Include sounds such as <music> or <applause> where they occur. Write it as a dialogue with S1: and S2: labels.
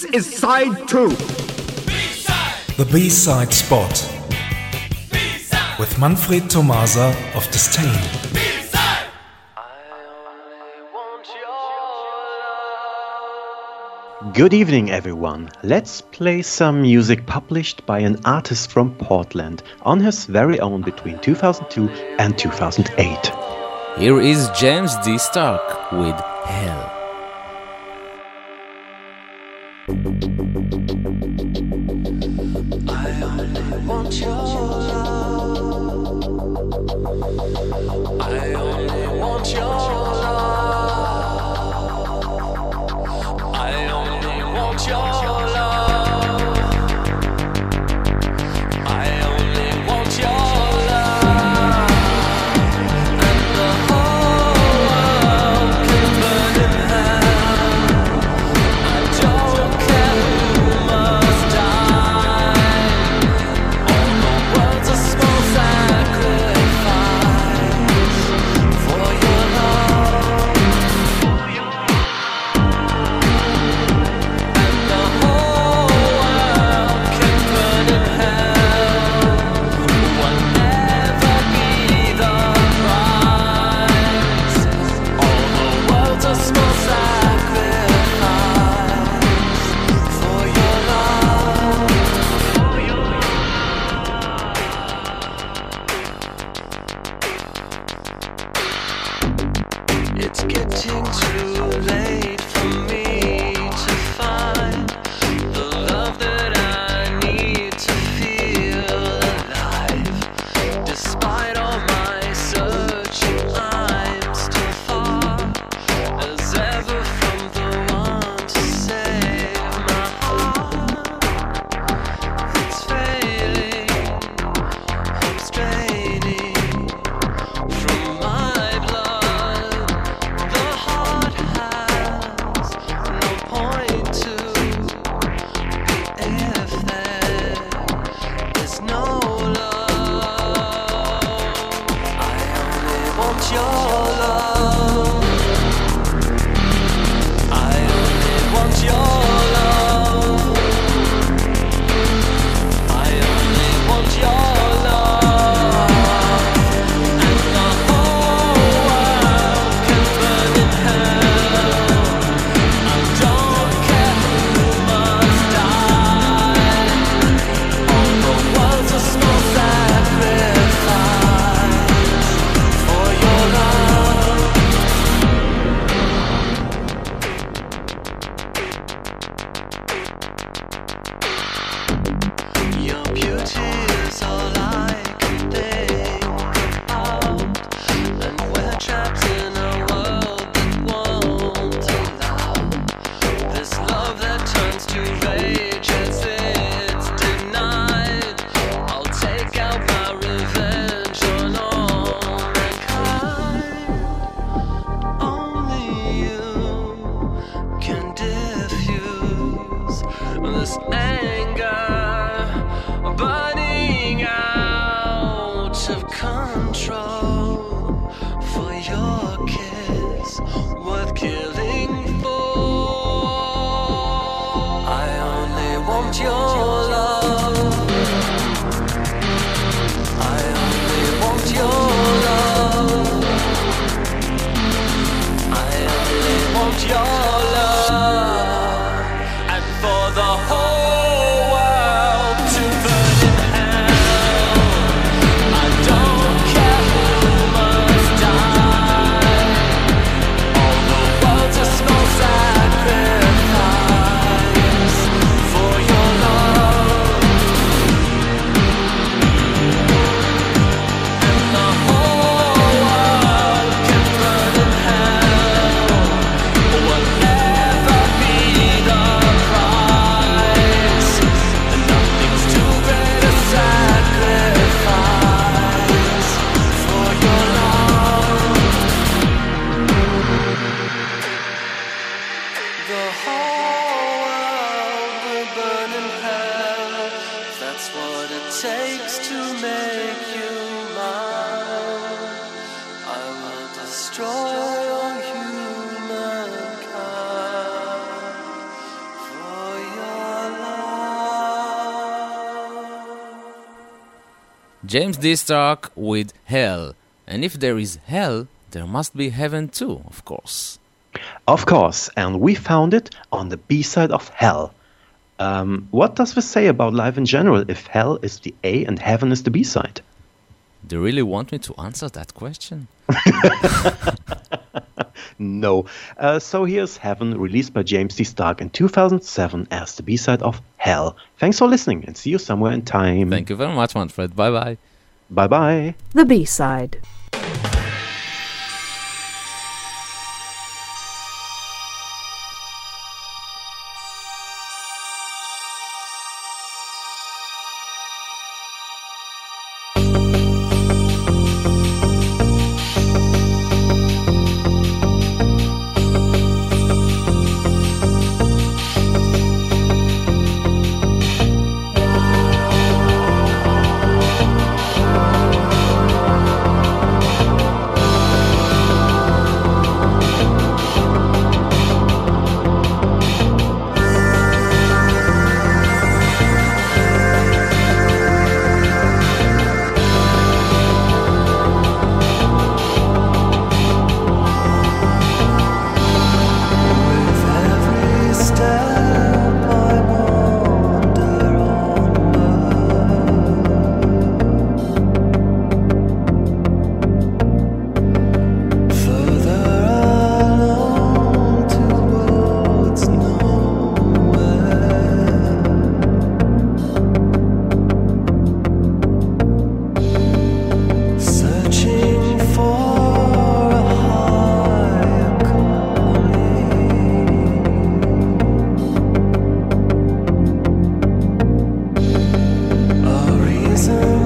S1: This is side 2 B-side.
S2: The B side spot. B-side. With Manfred Tomasa of Disdain.
S3: Good evening, everyone. Let's play some music published by an artist from Portland on his very own between 2002 and 2008.
S4: Here is James D. Stark with Hell.
S5: 就
S6: James D. Stark with Hell. And if there is hell, there must be heaven too, of course.
S3: Of course, and we found it on the B side of Hell. Um, what does this say about life in general if Hell is the A and Heaven is the B side?
S6: Do you really want me to answer that question? <laughs>
S3: No. Uh, so here's Heaven, released by James D. Stark in 2007 as the B side of Hell. Thanks for listening and see you somewhere in time.
S6: Thank you very much, Manfred. Bye bye.
S3: Bye bye.
S1: The B side. reason